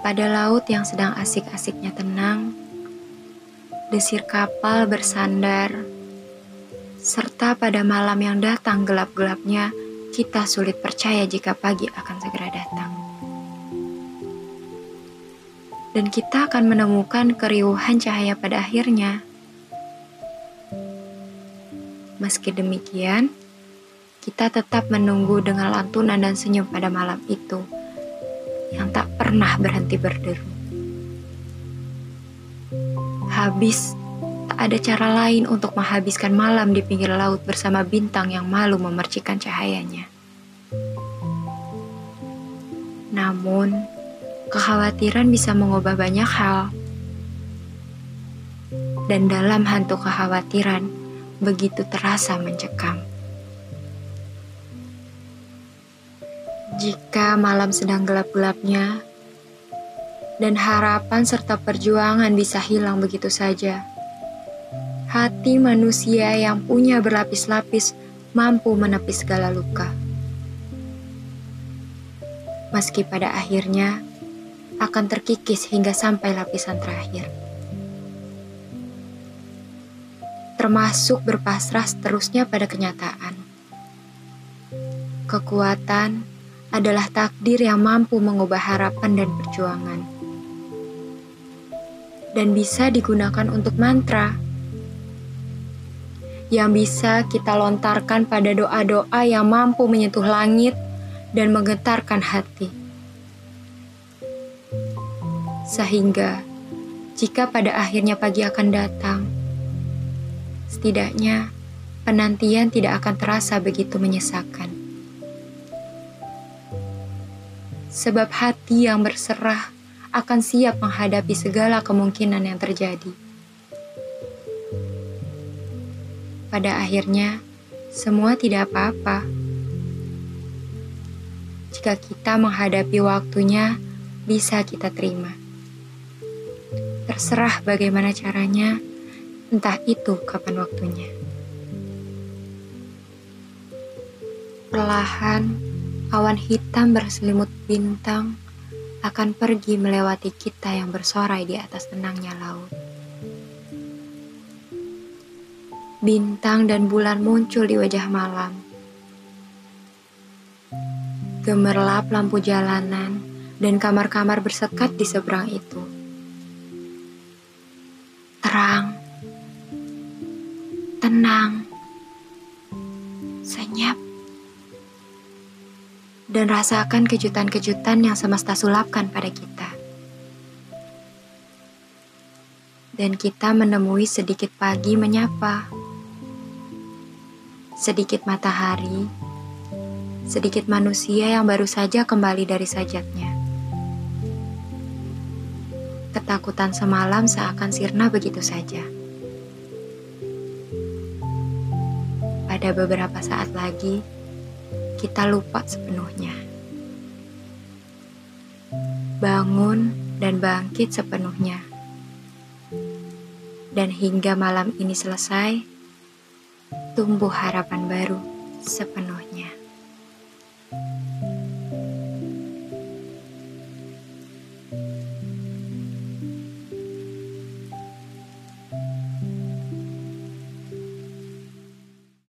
Pada laut yang sedang asik-asiknya tenang, desir kapal bersandar, serta pada malam yang datang gelap-gelapnya, kita sulit percaya jika pagi akan segera datang. Dan kita akan menemukan keriuhan cahaya pada akhirnya. Meski demikian, kita tetap menunggu dengan lantunan dan senyum pada malam itu yang tak pernah berhenti berderu. Habis, tak ada cara lain untuk menghabiskan malam di pinggir laut bersama bintang yang malu memercikan cahayanya. Namun, kekhawatiran bisa mengubah banyak hal. Dan dalam hantu kekhawatiran, begitu terasa mencekam. Jika malam sedang gelap-gelapnya, dan harapan serta perjuangan bisa hilang begitu saja, hati manusia yang punya berlapis-lapis mampu menepis segala luka. Meski pada akhirnya akan terkikis hingga sampai lapisan terakhir. Termasuk berpasrah seterusnya pada kenyataan. Kekuatan adalah takdir yang mampu mengubah harapan dan perjuangan. Dan bisa digunakan untuk mantra yang bisa kita lontarkan pada doa-doa yang mampu menyentuh langit dan menggetarkan hati. Sehingga, jika pada akhirnya pagi akan datang, setidaknya penantian tidak akan terasa begitu menyesakan. sebab hati yang berserah akan siap menghadapi segala kemungkinan yang terjadi. Pada akhirnya, semua tidak apa-apa. Jika kita menghadapi waktunya, bisa kita terima. Terserah bagaimana caranya, entah itu kapan waktunya. Perlahan, awan hitam berselimut bintang akan pergi melewati kita yang bersorai di atas tenangnya laut. Bintang dan bulan muncul di wajah malam. Gemerlap lampu jalanan dan kamar-kamar bersekat di seberang itu. Terang, tenang, senyap dan rasakan kejutan-kejutan yang semesta sulapkan pada kita. Dan kita menemui sedikit pagi menyapa, sedikit matahari, sedikit manusia yang baru saja kembali dari sajatnya. Ketakutan semalam seakan sirna begitu saja. Pada beberapa saat lagi, kita lupa sepenuhnya. Bangun dan bangkit sepenuhnya. Dan hingga malam ini selesai, tumbuh harapan baru sepenuhnya.